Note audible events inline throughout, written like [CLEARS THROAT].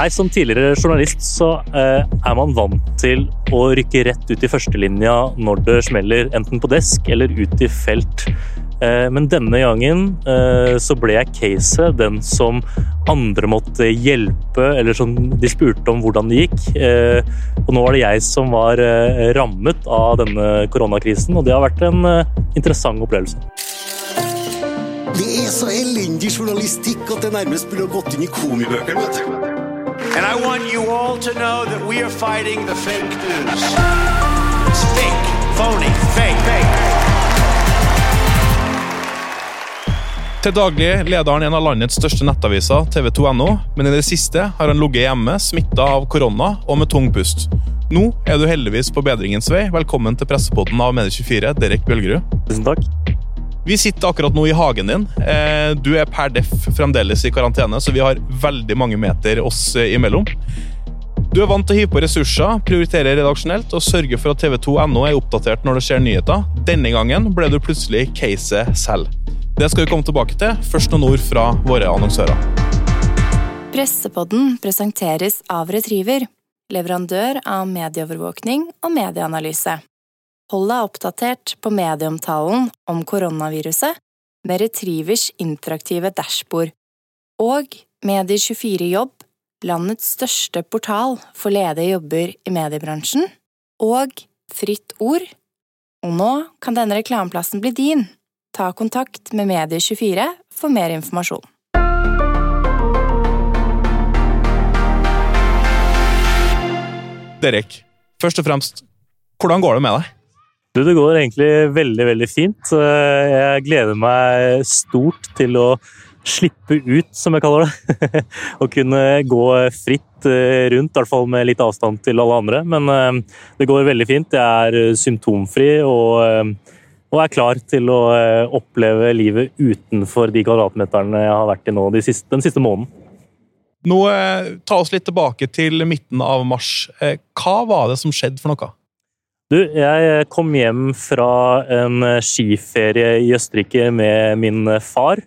Nei, Som tidligere journalist så eh, er man vant til å rykke rett ut i førstelinja når det smeller, enten på desk eller ut i felt. Eh, men denne gangen eh, så ble jeg caset, den som andre måtte hjelpe, eller som de spurte om hvordan det gikk. Eh, og nå var det jeg som var eh, rammet av denne koronakrisen, og det har vært en eh, interessant opplevelse. Det er så elendig journalistikk at det nærmest burde gått inn i komibøkene. vet du. And I want you all to know that we are fighting the fake news. It's fake, phony, fake, fake. Til daglig leder han en av landets største nettaviser, tv2.no, men i det siste har han ligget hjemme, smitta av korona og med tung pust. Nå er du heldigvis på bedringens vei. Velkommen til pressepodden av Medie24, Derek Bjølgerud. Tusen takk. Vi sitter akkurat nå i hagen din. Eh, Du er per def fremdeles i karantene, så vi har veldig mange meter oss eh, imellom. Du er vant til å hive på ressurser, prioritere redaksjonelt og sørge for at tv2.no er oppdatert når det skjer nyheter. Denne gangen ble du plutselig caset selv. Det skal vi komme tilbake til. Først noen ord fra våre annonsører. Pressepodden presenteres av Retriever, leverandør av medieovervåkning og medieanalyse. Hold deg oppdatert på medieomtalen om koronaviruset med Retrievers interaktive dashbord. Og Medie24jobb, landets største portal for ledige jobber i mediebransjen. Og Fritt Ord. Og nå kan denne reklameplassen bli din. Ta kontakt med Medie24 for mer informasjon. Derek, først og fremst, hvordan går det med deg? Du, det går egentlig veldig, veldig fint. Jeg gleder meg stort til å slippe ut, som jeg kaller det. [LAUGHS] Å kunne gå fritt eh, rundt, i hvert fall med litt avstand til alle andre. Men eh, det går veldig fint. Jeg er eh, symptomfri og, og er klar til å oppleve livet utenfor de kvadratmeterne jeg har vært i nå de siste, den siste måneden. Nå, Ta oss litt tilbake til midten av mars. Hva var det som skjedde for noe? Du, jeg kom hjem fra en skiferie i Østerrike med min far.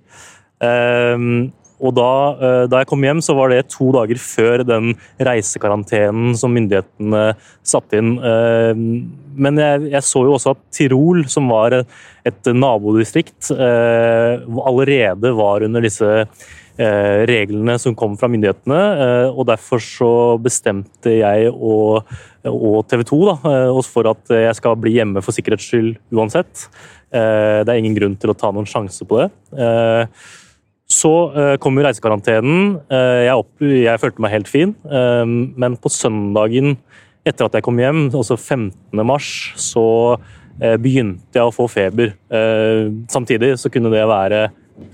Ehm, og da, eh, da jeg kom hjem, så var det to dager før den reisekarantenen som myndighetene satte inn. Ehm, men jeg, jeg så jo også at Tirol, som var et nabodistrikt, eh, allerede var under disse eh, reglene som kom fra myndighetene. og Derfor så bestemte jeg og, og TV 2 da, også oss for at jeg skal bli hjemme for sikkerhets skyld uansett. Eh, det er ingen grunn til å ta noen sjanse på det. Eh, så eh, kom jo reisekarantenen. Eh, jeg, opp, jeg følte meg helt fin. Eh, men på søndagen etter at jeg kom hjem, altså 15. mars, så eh, begynte jeg å få feber. Eh, samtidig så kunne det være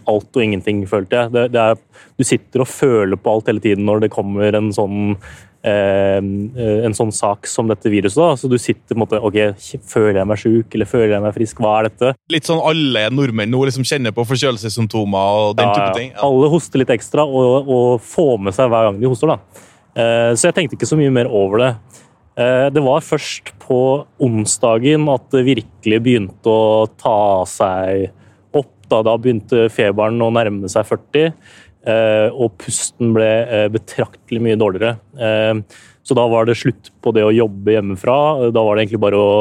alt og ingenting, følte jeg. Det, det er, du sitter og føler på alt hele tiden når det kommer en sånn eh, en sånn sak som dette viruset. da, så Du sitter på en måte ok, Føler jeg meg sjuk eller føler jeg meg frisk? Hva er dette? Litt sånn alle nordmenn nå liksom kjenner på forkjølelsessymptomer og den Ja, type ting. Ja. Alle hoster litt ekstra og, og får med seg hver gang de hoster. da. Eh, Så jeg tenkte ikke så mye mer over det. Eh, Det var først på onsdagen at det virkelig begynte å ta seg opp. Da, da begynte feberen å nærme seg 40, eh, og pusten ble eh, betraktelig mye dårligere. Eh, Så da var det slutt på det å jobbe hjemmefra. Da var det egentlig bare å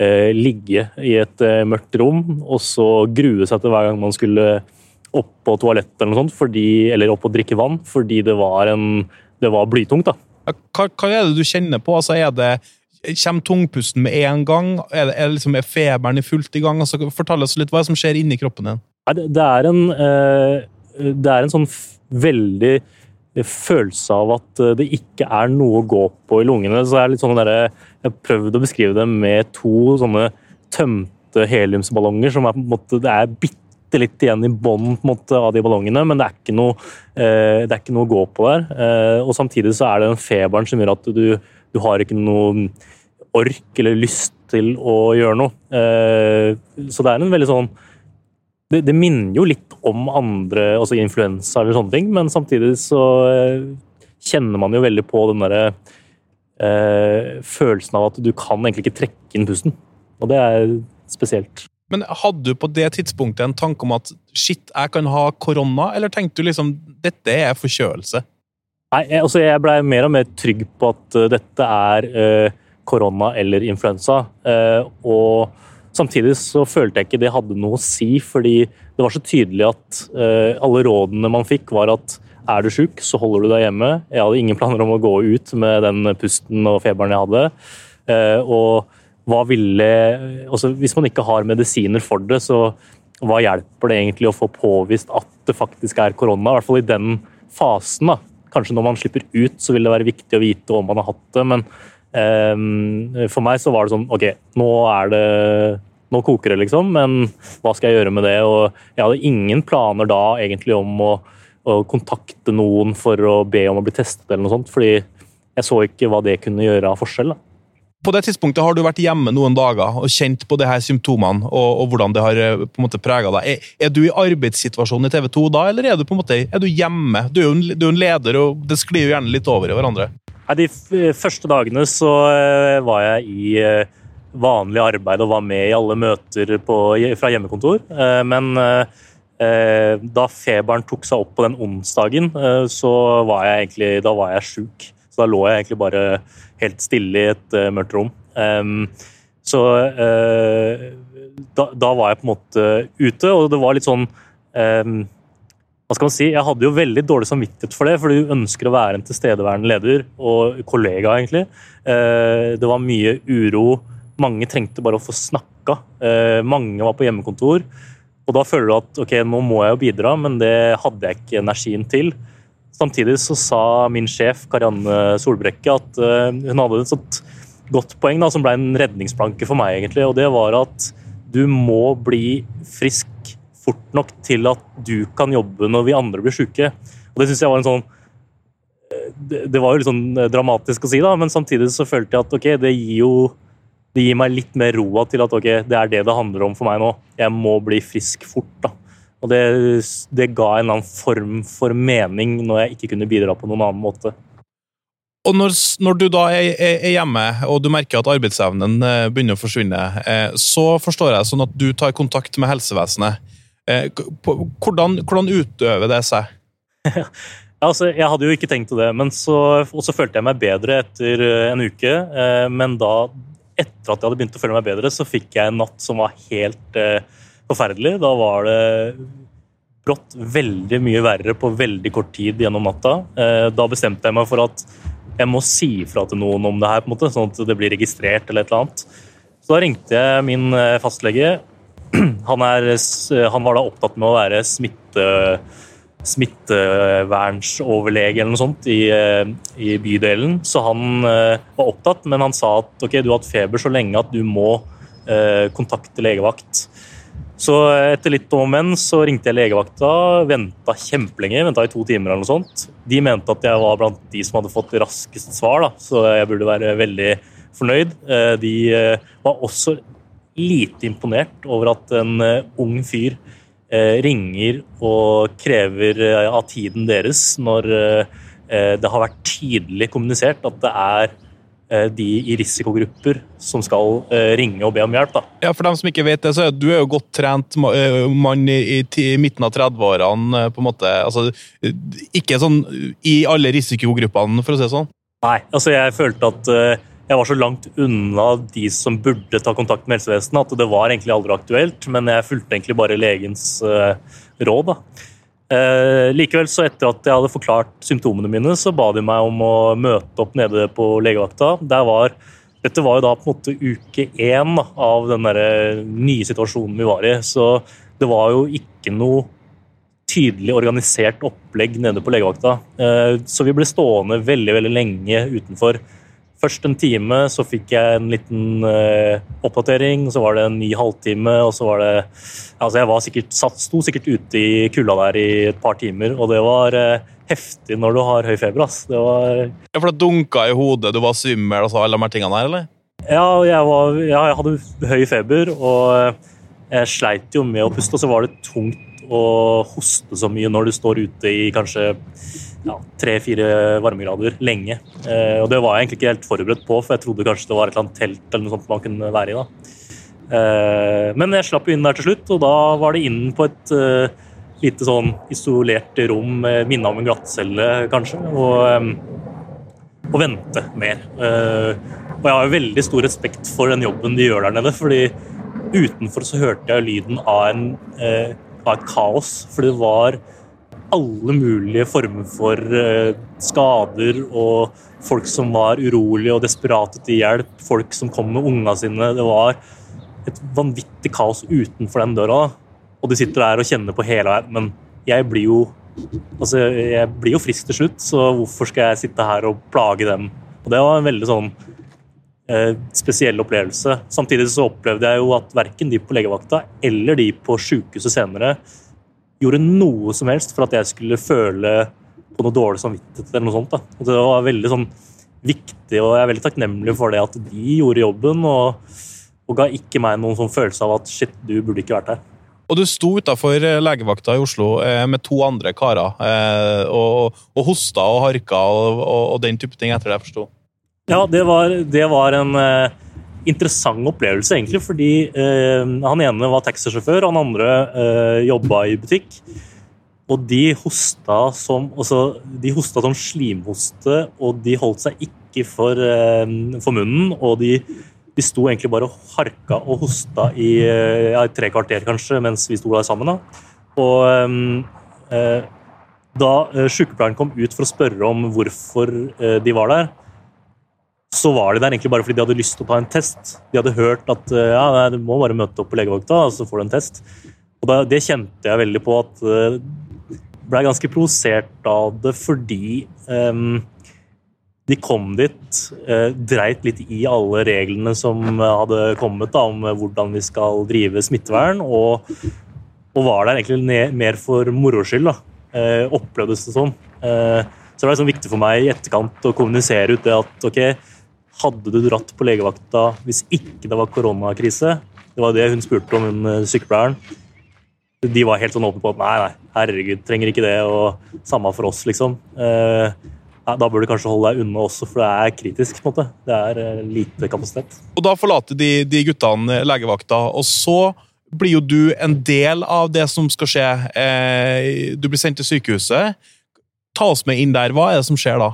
eh, ligge i et eh, mørkt rom og så grue seg til hver gang man skulle opp på toalettet eller noe sånt, fordi, eller opp og drikke vann, fordi det var, en, det var blytungt. da. Hva, hva er det du kjenner på? Altså, er det, Kommer tungpusten med en gang? Er, det, er, det liksom, er feberen i fullt i gang? Altså, fortell oss litt hva er det som skjer inni kroppen din. Det, det, er en, eh, det er en sånn veldig følelse av at eh, det ikke er noe å gå på i lungene. Så det litt sånn der, Jeg har prøvd å beskrive det med to sånne tømte heliumsballonger som er på en måte, det er bitte litt igjen i bånn av de ballongene, men det er ikke noe, eh, det er ikke noe å gå på der. Eh, og Samtidig så er det den feberen som gjør at du, du har ikke noe ork eller lyst til å gjøre noe. Eh, så det er en veldig sånn det, det minner jo litt om andre, altså influensa eller sånne ting, men samtidig så eh, kjenner man jo veldig på den derre eh, følelsen av at du kan egentlig ikke trekke inn pusten. Og det er spesielt. Men Hadde du på det tidspunktet en tanke om at shit, jeg kan ha korona, eller tenkte du liksom dette er forkjølelse? Nei, jeg, altså jeg blei mer og mer trygg på at uh, dette er uh, korona eller influensa. Uh, og samtidig så følte jeg ikke det hadde noe å si, fordi det var så tydelig at alle rådene man fikk, var at er du sjuk, så holder du deg hjemme. Jeg hadde ingen planer om å gå ut med den pusten og feberen jeg hadde. og hva ville altså Hvis man ikke har medisiner for det, så hva hjelper det egentlig å få påvist at det faktisk er korona? I hvert fall i den fasen. da. Kanskje når man slipper ut, så vil det være viktig å vite om man har hatt det, men for meg så var det sånn OK, nå er det nå koker det, liksom, men hva skal jeg gjøre med det? Og jeg hadde ingen planer da egentlig om å, å kontakte noen for å be om å bli testet, eller noe sånt, fordi jeg så ikke hva det kunne gjøre av forskjell. da. På det tidspunktet har du vært hjemme noen dager og kjent på de her symptomene og, og hvordan det har eh, på en måte prega deg. Er, er, du i arbeidssituasjonen i TV 2 da, eller er du på en måte, er du hjemme? Du er jo en, du er en leder, og det sklir jo gjerne litt over i hverandre. De første dagene så eh, var jeg i eh, vanlig arbeid og var med i alle møter på, fra hjemmekontor. Men da feberen tok seg opp på den onsdagen, så var jeg egentlig da var jeg sjuk. Så da lå jeg egentlig bare helt stille i et mørkt rom. Så da, da, var jeg på en måte ute, og det var litt sånn hva skal man si, Jeg hadde jo veldig dårlig samvittighet for det, fordi du ønsker å være en tilstedeværende leder og kollega, egentlig. Uh, det var mye uro. Mange trengte bare å få snakka. Mange var på hjemmekontor. Og da føler du at ok, nå må jeg jo bidra, men det hadde jeg ikke energien til. Samtidig så sa min sjef Karianne Solbrekke at uh, hun hadde et godt poeng da, som ble en redningsplanke for meg, egentlig, og det var at du må bli frisk fort nok til at du kan jobbe når vi andre blir syke. Og det syns jeg var en sånn eh, det, var jo litt sånn eh, dramatisk å si, da, men samtidig så følte jeg at ok, det gir jo det gir meg litt mer roa til at ok, det er det det handler om for meg nå. Jeg må bli frisk fort. da. Og det, det, ga en annen form for mening når jeg ikke kunne bidra på noen annen måte. Og når, når du da er, er, hjemme og du merker at arbeidsevnen eh, begynner å forsvinne, så forstår jeg sånn at du tar kontakt med helsevesenet. Eh, hvordan, hvordan utøver det seg? [LAUGHS] altså, jeg hadde jo ikke tenkt det, men så, så følte jeg meg bedre etter en uke. Men da, etter at jeg hadde begynt å føle meg bedre, så fikk jeg en natt som var helt forferdelig. Da var det brått veldig mye verre på veldig kort tid gjennom natta. Eh, da bestemte jeg meg for at jeg må si ifra til noen om det her, på en måte, sånn at det blir registrert. eller et eller annet. Så da ringte jeg min eh, fastlege. [CLEARS THROAT] Han, er, han var da opptatt med å være smitte, smittevernsoverlege eller noe sånt i, eh, i, bydelen. Så han var opptatt, men han sa at ok, du har hatt feber så lenge at du må kontakte legevakt. Så etter litt om og men så ringte jeg legevakta, venta kjempelenge, venta i to timer eller noe sånt. De mente at jeg var blant de som hadde fått raskest svar, da, så jeg burde være veldig fornøyd. Eh, de eh, var også lite imponert over at en eh, ung fyr ringer og krever av tiden deres når det har vært tydelig kommunisert at det er Eh, de i risikogrupper som skal eh, ringe og be om hjelp. Da. Ja, For dem som ikke vet det, så er du er jo godt trent eh, mann i, i midten av 30-årene. på en måte, altså, Ikke sånn i alle risikogruppene, for å si det sånn? Nei, altså jeg følte at jeg var så langt unna de som burde ta kontakt med helsevesenet at det var egentlig aldri aktuelt. Men jeg fulgte egentlig bare legens råd. da. Uh, likevel, så etter at jeg hadde forklart symptomene mine, så ba de meg om å møte opp nede på legevakta. Var, dette var jo da på en måte uke én av den der nye situasjonen vi var i. Så det var jo ikke noe tydelig organisert opplegg nede på legevakta. Uh, så vi ble stående veldig, veldig lenge utenfor. Først en time, så fikk jeg en liten uh, oppdatering. Så var det en ny halvtime, og så var det Altså, jeg var sikkert, satt, sto sikkert ute i kulda der i et par timer, og det var uh, heftig når du har høy feber. ass. Det var Ja, For det dunka i hodet, du var svimmel og så alle de her tingene der, eller? Ja, jeg, var, ja, jeg hadde høy feber, og eh, jeg sleit jo med å puste, og så var det tungt å hoste så mye når du står ute i kanskje tre-fire varmegrader lenge. Eh, og det var jeg egentlig ikke helt forberedt på, for jeg trodde kanskje det var et eller annet telt eller noe sånt man kunne være i. da. Eh, men jeg slapp jo inn der til slutt, og da var det inn på et, eh, lite sånn isolert rom, minne om en glattcelle, kanskje. Og, eh, og vente mer. Eh, og jeg har jo veldig stor respekt for den jobben de gjør der nede. fordi utenfor så hørte jeg lyden av, en, eh, av et kaos. For det var alle mulige former for eh, skader og folk som var urolige og desperate til hjelp. Folk som kom med unga sine. Det var et vanvittig kaos utenfor den døra. Og de sitter der og kjenner på hele veien. Men jeg blir jo altså jeg blir jo frisk til slutt, så hvorfor skal jeg sitte her og plage dem? Og Det var en veldig sånn eh, spesiell opplevelse. Samtidig så opplevde jeg jo at verken de på legevakta eller de på sykehuset senere gjorde noe som helst for at jeg skulle føle på noe dårlig samvittighet eller noe sånt. Da. Og det var veldig sånn viktig, og jeg er veldig takknemlig for det at de gjorde jobben, og, og ga ikke meg noen sånn følelse av at shit, du burde ikke vært her. Og du sto utafor legevakta i Oslo eh, med to andre karer eh, og, og hosta og harka og, og, og den type ting, etter det jeg forsto. Ja, det var, det var en eh, interessant opplevelse, egentlig, fordi eh, han ene var taxisjåfør, han andre eh, jobba i butikk. Og de hosta som, altså, de hosta som slimhoste, og de holdt seg ikke for, eh, for munnen. Og de, de sto egentlig bare og harka og hosta i, eh, ja, tre kvarter, kanskje, mens vi sto der sammen. Da. Og eh, eh, da eh, sykepleieren kom ut for å spørre om hvorfor de var der, så var de der egentlig bare fordi de hadde lyst til å ta en test. De hadde hørt at eh, ja, nei, du må bare møte opp på legevakta, og så får du en test. Og da, Det kjente jeg veldig på at uh, ble ganske provosert av det fordi um, de kom dit, uh, dreit litt i alle reglene som hadde kommet da, om hvordan vi skal drive smittevern, og, og var der egentlig ned, mer for moro skyld. Uh, opplevdes det sånn. Uh, så det var liksom viktig for meg i etterkant å kommunisere ut det at ok, hadde du dratt på legevakta hvis ikke det var koronakrise? Det var det hun spurte om, hun eh, sykepleieren. De var helt sånn åpne på at nei, nei, herregud, trenger ikke det, og samme for oss, liksom. Eh, da bør du kanskje holde deg unna også, for det er kritisk. på en måte. Det er eh, lite kapasitet. Og da forlater de, de guttene legevakta, og så blir jo du en del av det som skal skje. Du blir sendt til sykehuset. Ta oss med inn der. Hva er det som skjer da?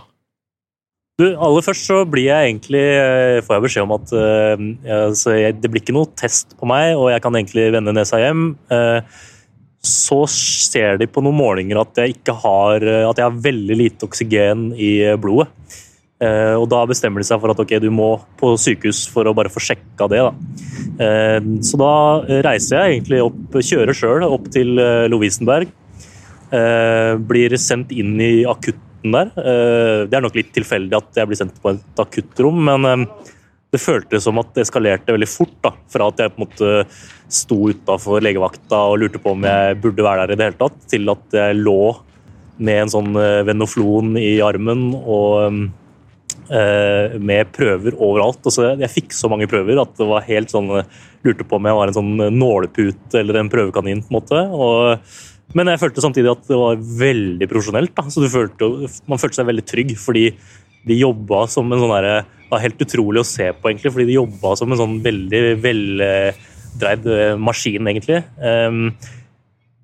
Du, aller først så blir jeg egentlig, eh, får jeg beskjed om at eh, altså, jeg, det blir ikke noe test på meg, og jeg kan egentlig vende nesa hjem. Uh, så ser de på noen målinger at jeg ikke har at jeg har veldig lite oksygen i blodet. Uh, og da bestemmer de seg for at ok, du må på sykehus for å bare få sjekka det. Da. Så da reiser jeg egentlig opp, kjører sjøl opp til Lovisenberg. Blir sendt inn i akutten der. Eh, det er nok litt tilfeldig at jeg blir sendt på et akuttrom, men eh, det føltes som at det eskalerte veldig fort. da, Fra at jeg på en måte sto utafor legevakta og lurte på om jeg burde være der i det hele tatt, til at jeg lå med en sånn eh, venoflon i armen og med prøver overalt. Altså, jeg fikk så mange prøver at det var helt sånn Lurte på om jeg var en sånn nålepute eller en prøvekanin. på en måte. Og, men jeg følte samtidig at det var veldig profesjonelt. da, så følte, Man følte seg veldig trygg, fordi de jobba som en sånn derre Det var helt utrolig å se på, egentlig, fordi de jobba som en sånn veldig veldreid eh, maskin, egentlig. Ehm,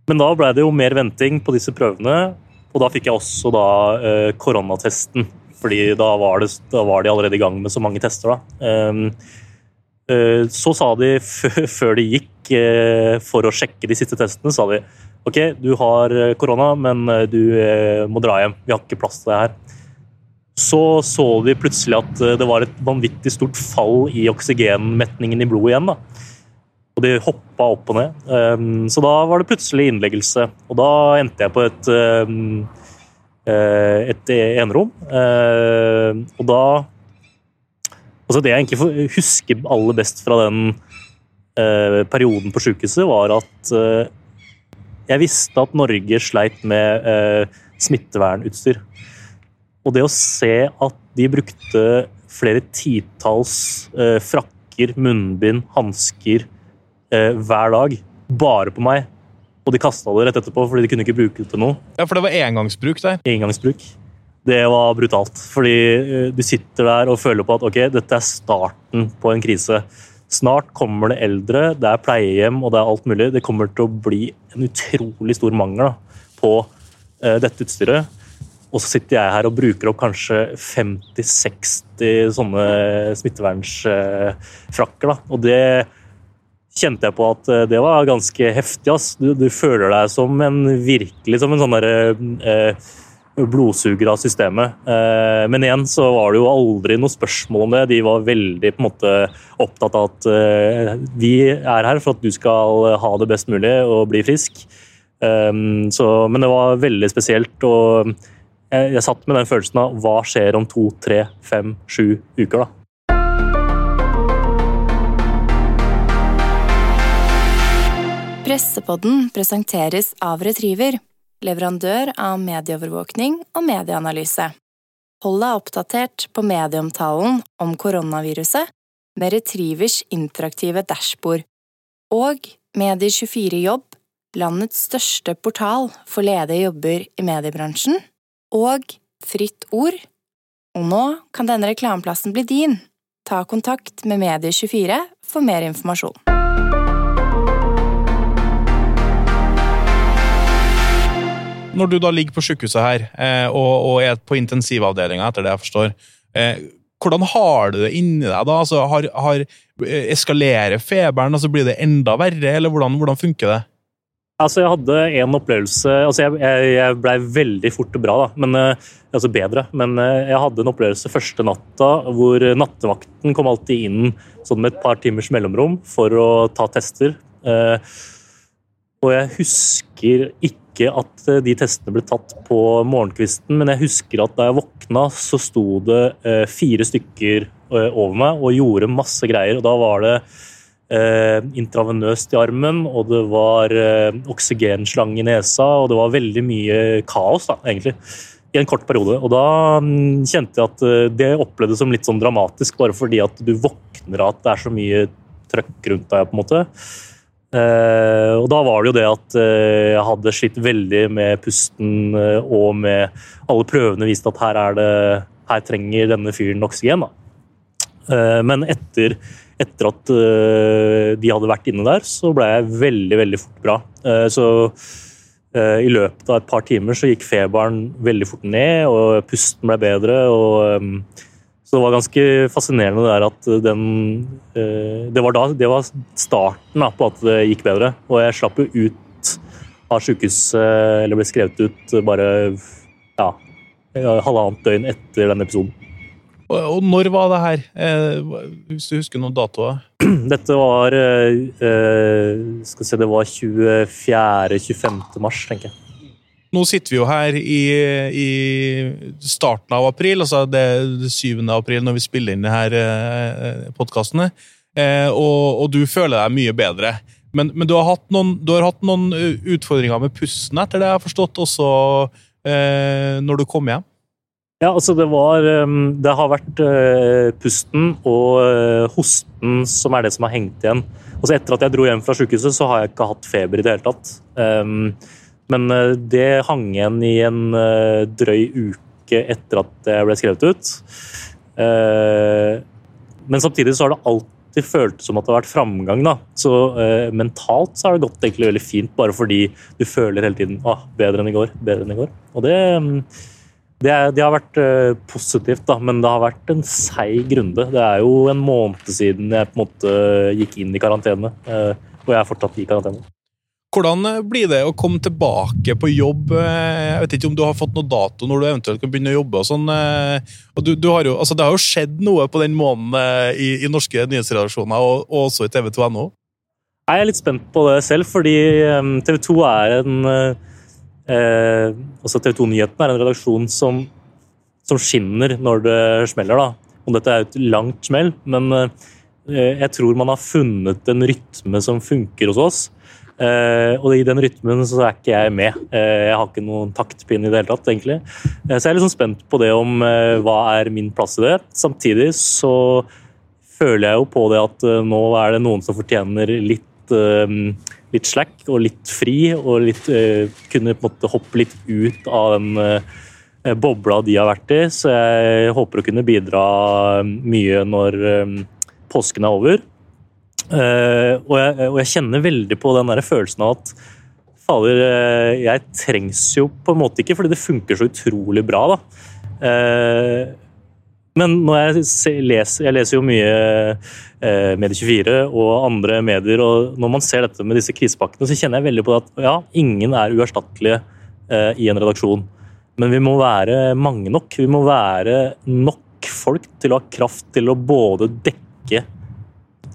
men da ble det jo mer venting på disse prøvene, og da fikk jeg også da eh, koronatesten. Fordi da var, det, da var de allerede i gang med så mange tester. da. Ehm, eh, så sa de før de gikk for å sjekke de siste testene, sa de ok, du har eh, korona, men eh, du eh, må dra hjem. Vi har ikke plass til deg her. Så så vi plutselig at det var et vanvittig stort fall i oksygenmetningen i blodet igjen. da. Og de hoppa opp og ned. Um, så da var det plutselig innleggelse. Og da endte jeg på et, um, eh, et enerom. Eh, og da Altså det jeg egentlig husker aller best fra den perioden på sykehuset, var at jeg visste at Norge sleit med eh, smittevernutstyr. Og det å se at de brukte flere titalls eh, frakker, munnbind, hansker eh, hver dag, bare på meg, og de kasta det rett etterpå fordi de kunne ikke bruke det til noe, Ja, For det var engangsbruk der. engangsbruk, det var brutalt. Fordi eh, du sitter der og føler på at ok, dette er starten på en krise. Snart kommer det eldre, det er pleiehjem og det er alt mulig. Det kommer til å bli en utrolig stor mangel da, på eh, dette utstyret. Og så sitter jeg her og bruker opp kanskje 50-60 sånne smittevernsfrakker. Da. Og det kjente jeg på at eh, det var ganske heftig. Ass. Du, du føler deg som en virkelig som en sånn derre eh, blodsuger av systemet. Eh, men igjen så var det jo aldri noe spørsmål om det. De var veldig på en måte opptatt av at eh, vi er her for at du skal ha det best mulig og bli frisk. Eh, så, men det var veldig spesielt. og jeg, jeg satt med den følelsen av hva skjer om to, tre, fem, sju uker, da. Pressepodden presenteres av Retriever leverandør av medieovervåkning og medieanalyse. Hold deg oppdatert på medieomtalen om koronaviruset med Retrivers interaktive dashbord. Og Medier24 Jobb, landets største portal for ledige jobber i mediebransjen. Og Fritt Ord. Og nå kan denne reklameplassen bli din. Ta kontakt med Medie24 for mer informasjon. Når du da ligger på sykehuset her eh, og, og, er på intensivavdelinga, etter det jeg forstår, eh, hvordan har du det inni deg da? Altså, har, har, eh, eskalerer feberen? Altså, blir det enda verre, eller hvordan, hvordan funker det? Altså, jeg hadde en opplevelse altså Jeg, jeg, jeg blei veldig fort bra, da, men, altså bedre. Men jeg hadde en opplevelse første natta hvor nattevakten kom alltid inn sånn med et par timers mellomrom for å ta tester. Og jeg husker ikke ikke at eh, de testene ble tatt på morgenkvisten, men jeg husker at da jeg våkna, så sto det eh, fire stykker eh, over meg og gjorde masse greier. og Da var det intravenøst i armen, og det var oksygenslange i nesa, og det var veldig mye kaos, da, egentlig i en kort periode. Og da mm, kjente jeg at det opplevdes som litt sånn dramatisk, bare fordi at du våkner av at det er så mye trøkk rundt deg. på en måte. Uh, og da var det jo det at uh, jeg hadde slitt veldig med pusten uh, og med Alle prøvene viste at her, er det, her trenger denne fyren oksygen. men etter, etter at de hadde vært inne der, så ble jeg veldig, veldig fort bra. så i løpet av et par timer så gikk feberen veldig fort ned, og pusten ble bedre. og så det var ganske fascinerende det der at den eh, Det var, da, det var starten da, på at det gikk bedre. Og jeg slapp jo ut av sykehuset, eller ble skrevet ut bare ja, halvannet døgn etter den episoden. Og når var det her, eh, hvis du husker noen datoer? [CLEARS THROAT] Dette var Skal vi se, det var 24.-25. mars, tenker jeg. Nå sitter vi jo her i, i starten av april, altså det er 7. april når vi spiller inn her eh, podkastene, eh, og, og, du føler deg mye bedre. Men, men du, har noen, du, har hatt noen, eh, utfordringer med pusten, etter det jeg har forstått, også eh, når du kom hjem? Ja, altså det var Det har vært pusten og hosten som er det som har hengt igjen. Altså etter at jeg dro hjem fra sykehuset, så har jeg ikke hatt feber i det hele tatt. Men eh, det hang igjen i en eh, drøy uke etter at jeg ble skrevet ut. Eh, men samtidig så har det alltid føltes som at det har vært framgang. Da. Så mentalt så har det gått egentlig veldig fint, bare fordi du føler hele tiden ah, bedre enn i går, bedre enn i går. Og det, det, det har vært positivt, da, men det har vært en seig runde. Det er jo en måned siden jeg på en måte gikk inn i karantene, og jeg er fortsatt i karantene. Hvordan eh, blir det å komme tilbake på jobb? Eh, jeg vet ikke om du har fått noe dato når du eventuelt kan begynne å jobbe. og sånn. Eh, og du, du har jo, altså Det har jo skjedd noe på den måneden i, i norske nyhetsredaksjoner, og, og også i TV2.no? Jeg er litt spent på det selv, fordi TV 2 er en eh, altså TV 2 Nyhetene er en redaksjon som, som, skinner når det smeller. da. Og dette er et langt smell, men eh, jeg tror man har funnet en rytme som funker hos oss Uh, og i den rytmen så er ikke jeg med. Uh, jeg har ikke noen taktpinn i det hele tatt, egentlig. Uh, så jeg er litt sånn spent på det om hva er min plass i det. Samtidig så føler jeg jo på det at nå er det noen som fortjener litt, litt slack og litt fri, og litt, kunne på en måte hoppe litt ut av den bobla de har vært i. Så jeg håper å kunne bidra mye når påsken er over. Eh, og, jeg, og jeg kjenner veldig på den der følelsen av at fader, eh, jeg trengs jo på en måte ikke, fordi det funker så utrolig bra. da. Eh, men når jeg leser, jeg leser jo mye eh, Medie24 og andre medier, og når man ser dette med disse krisepakkene, så kjenner jeg veldig på at ja, ingen er uerstattelige eh, i en redaksjon. Men vi må være mange nok. Vi må være nok folk til å ha kraft til å både dekke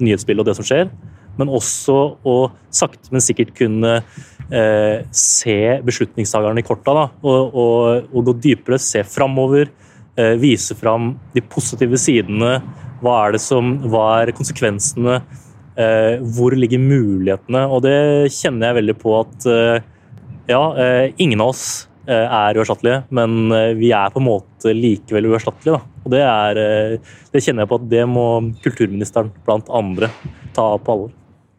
nyhetsbildet og det som skjer, men også å sakte, men sikkert kunne eh, se beslutningstakerne i korta. Da, og, og, og gå dypere, se framover, eh, vise fram de positive sidene. Hva er det som Hva er konsekvensene? Eh, hvor ligger mulighetene? Og det kjenner jeg veldig på at eh, ja, eh, ingen av oss er uerstattelige, men eh, vi er på en måte likevel uerstattelige. Da. Og det, er, eh, det kjenner jeg på at det må kulturministeren blant andre ta på alvor.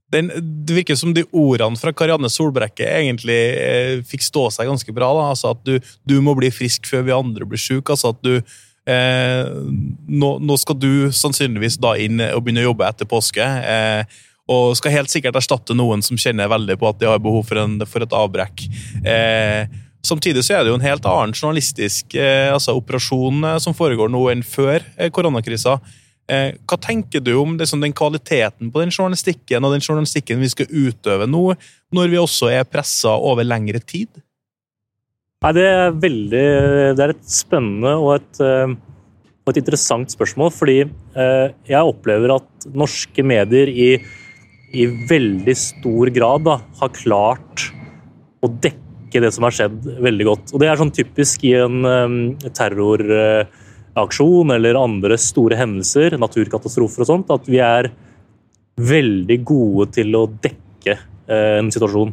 Den, det virker som de ordene fra Karianne Solbrekke egentlig eh, fikk stå seg ganske bra. Da. Altså At du, du må bli frisk før vi andre blir syke. Altså at du eh, nå, nå skal du sannsynligvis da inn og begynne å jobbe etter påske. Eh, og skal helt sikkert erstatte noen som kjenner veldig på at de har behov for, en, for et avbrekk. Eh, samtidig så er det jo en helt annen journalistisk eh, altså operasjon eh, som foregår nå enn før eh, koronakrisa. Eh, hva tenker du om liksom, den kvaliteten på den journalistikken og den journalistikken vi skal utøve nå, når vi også er pressa over lengre tid? Nei, det er veldig Det er et spennende og et, eh, og et interessant spørsmål, fordi eh, jeg opplever at norske medier i, i veldig stor grad da, har klart å dekke det som har skjedd, veldig godt. Og Det er sånn typisk i en um, terroraksjon eller andre store hendelser, naturkatastrofer og sånt, at vi er veldig gode til å dekke uh, en situasjon.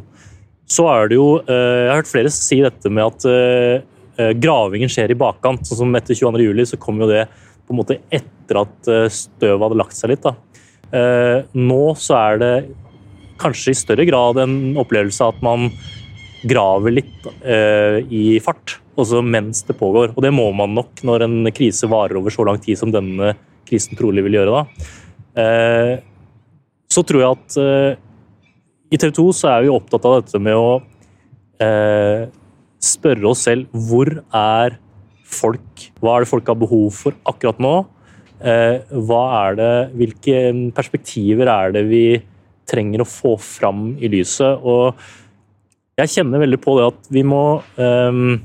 Så er det jo uh, Jeg har hørt flere si dette med at eh, eh, gravingen skjer i bakkant. sånn som Etter 22. juli så kom jo det på en måte etter at eh, støvet hadde lagt seg litt. da. Eh, Nå så er det kanskje i større grad en opplevelse av at man graver litt eh, i fart, også mens det pågår. Og det må man nok når en krise varer over så lang tid som denne krisen trolig vil gjøre. da. Eh, så tror jeg at eh, i TV 2 så er vi opptatt av dette med å eh, spørre oss selv hvor er folk? Hva er det folk har behov for akkurat nå? Eh, hva er det, hvilke perspektiver er det vi trenger å få fram i lyset? Og jeg kjenner veldig på det at vi må um,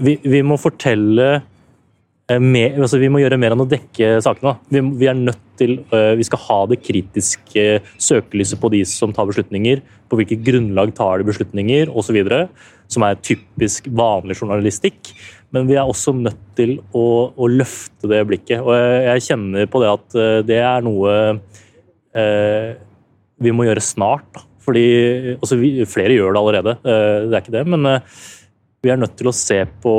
vi, vi må fortelle uh, mer, altså vi må gjøre mer enn å dekke sakene. Vi, vi er nødt til, uh, vi skal ha det kritiske søkelyset på de som tar beslutninger, på hvilket grunnlag tar de beslutninger osv., som er typisk vanlig journalistikk. Men vi er også nødt til å, å løfte det blikket. Og jeg, jeg kjenner på det at eh, det er noe uh, vi må gjøre snart. Da. Fordi altså vi, Flere gjør det allerede, eh, det er ikke det. Men eh, vi er nødt til å se på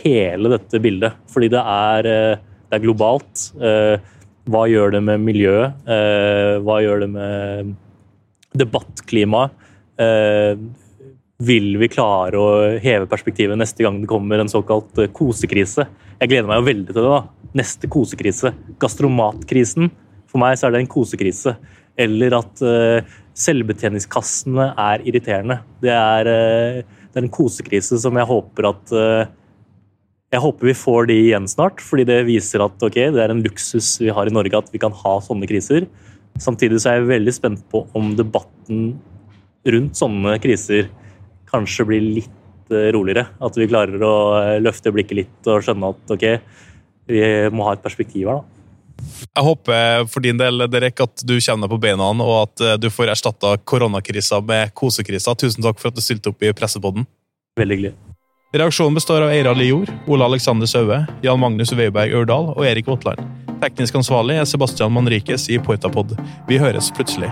hele dette bildet. Fordi det er, eh, det er globalt. Hva gjør det med miljøet? Hva gjør det med debattklimaet? Vil vi klare å heve perspektivet neste gang det kommer en såkalt kosekrise? Jeg gleder meg jo veldig til det. da. Neste kosekrise. Gastromatkrisen. For meg så er det en kosekrise. Eller at selvbetjeningskassene er irriterende. Det er, eh, det er en kosekrise som jeg håper at eh, jeg håper vi får de igjen snart, fordi det viser at okay, det er en luksus vi har i Norge at vi kan ha sånne kriser. Samtidig så er jeg veldig spent på om debatten rundt sånne kriser kanskje blir litt eh, roligere. At vi klarer å løfte blikket litt og skjønne at ok, vi må ha et perspektiv her. da. Jeg håper for din del Derek, at du kommer deg på beina og at eh, du får erstatta koronakrisa med kosekrisa. Tusen takk for at du stilte opp i Pressepodden. Veldig hyggelig. Reaksjonen består av Eira Lijord, Ole Alexander Saue, Jan Magnus Weiberg Ørdal og Erik Våtland. Teknisk ansvarlig er Sebastian Manrikes i Portapod. Vi høres plutselig.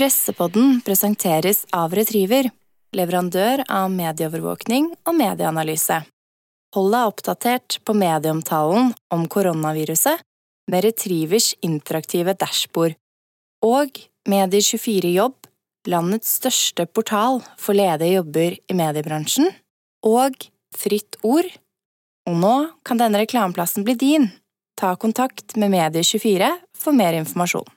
Pressepodden presenteres av Retriever, leverandør av medieovervåkning og medieanalyse. Hold deg oppdatert på medieomtalen om koronaviruset med Retrivers interaktive dashbord. Og Medier24 Jobb, landets største portal for ledige jobber i mediebransjen. Og Fritt Ord. Og nå kan denne reklameplassen bli din. Ta kontakt med Medier24 for mer informasjon.